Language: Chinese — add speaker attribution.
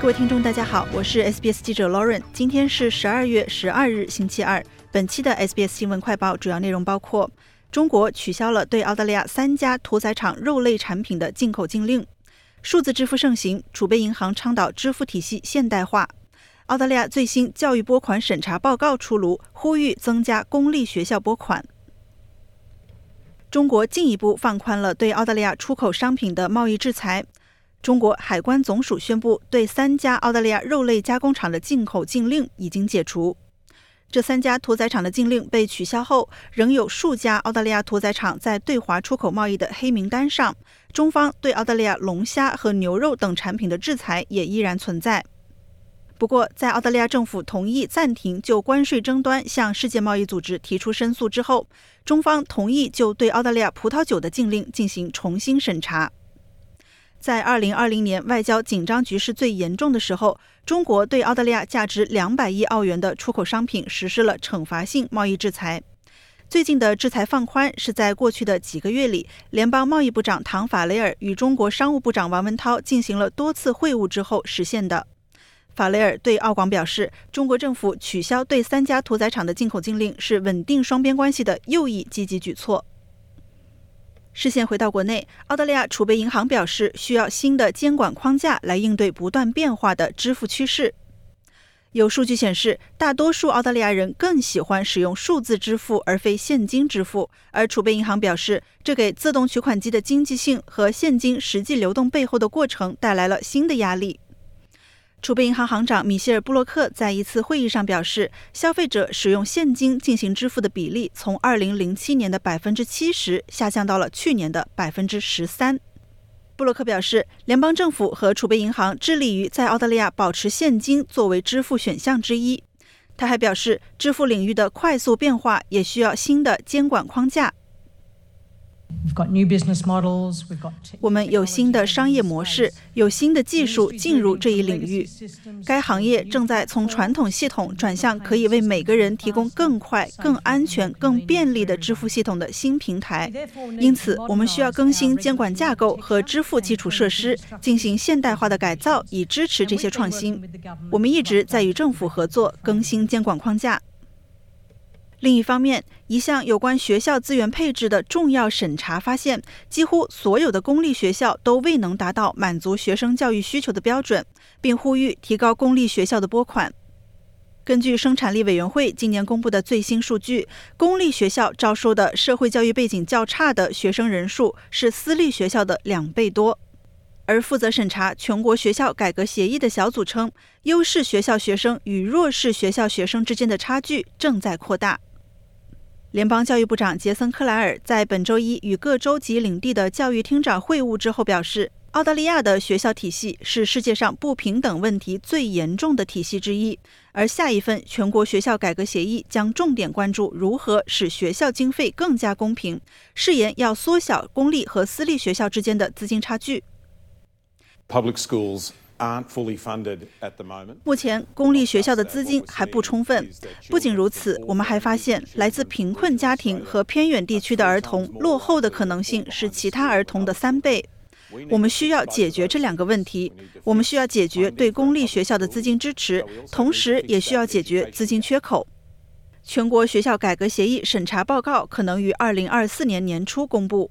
Speaker 1: 各位听众，大家好，我是 SBS 记者 Lauren。今天是十二月十二日，星期二。本期的 SBS 新闻快报主要内容包括：中国取消了对澳大利亚三家屠宰场肉类产品的进口禁令；数字支付盛行，储备银行倡导支付体系现代化；澳大利亚最新教育拨款审查报告出炉，呼吁增加公立学校拨款。中国进一步放宽了对澳大利亚出口商品的贸易制裁。中国海关总署宣布，对三家澳大利亚肉类加工厂的进口禁令已经解除。这三家屠宰场的禁令被取消后，仍有数家澳大利亚屠宰场在对华出口贸易的黑名单上。中方对澳大利亚龙虾和牛肉等产品的制裁也依然存在。不过，在澳大利亚政府同意暂停就关税争端向世界贸易组织提出申诉之后，中方同意就对澳大利亚葡萄酒的禁令进行重新审查。在2020年外交紧张局势最严重的时候，中国对澳大利亚价值200亿澳元的出口商品实施了惩罚性贸易制裁。最近的制裁放宽是在过去的几个月里，联邦贸易部长唐·法雷尔与中国商务部长王文涛进行了多次会晤之后实现的。法雷尔对澳广表示，中国政府取消对三家屠宰场的进口禁令是稳定双边关系的又一积极举措。视线回到国内，澳大利亚储备银行表示，需要新的监管框架来应对不断变化的支付趋势。有数据显示，大多数澳大利亚人更喜欢使用数字支付而非现金支付，而储备银行表示，这给自动取款机的经济性和现金实际流动背后的过程带来了新的压力。储备银行行长米歇尔·布洛克在一次会议上表示，消费者使用现金进行支付的比例从2007年的百分之七十下降到了去年的百分之十三。布洛克表示，联邦政府和储备银行致力于在澳大利亚保持现金作为支付选项之一。他还表示，支付领域的快速变化也需要新的监管框架。我们有新的商业模式，有新的技术进入这一领域。该行业正在从传统系统转向可以为每个人提供更快、更安全、更便利的支付系统的新平台。因此，我们需要更新监管架构和支付基础设施，进行现代化的改造，以支持这些创新。我们一直在与政府合作，更新监管框架。另一方面，一项有关学校资源配置的重要审查发现，几乎所有的公立学校都未能达到满足学生教育需求的标准，并呼吁提高公立学校的拨款。根据生产力委员会今年公布的最新数据，公立学校招收的社会教育背景较差的学生人数是私立学校的两倍多。而负责审查全国学校改革协议的小组称，优势学校学生与弱势学校学生之间的差距正在扩大。联邦教育部长杰森·克莱尔在本周一与各州及领地的教育厅长会晤之后表示，澳大利亚的学校体系是世界上不平等问题最严重的体系之一。而下一份全国学校改革协议将重点关注如何使学校经费更加公平，誓言要缩小公立和私立学校之间的资金差距。
Speaker 2: Public schools.
Speaker 1: 目前，公立学校的资金还不充分。不仅如此，我们还发现，来自贫困家庭和偏远地区的儿童落后的可能性是其他儿童的三倍。我们需要解决这两个问题。我们需要解决对公立学校的资金支持，同时也需要解决资金缺口。全国学校改革协议审查报告可能于二零二四年年初公布。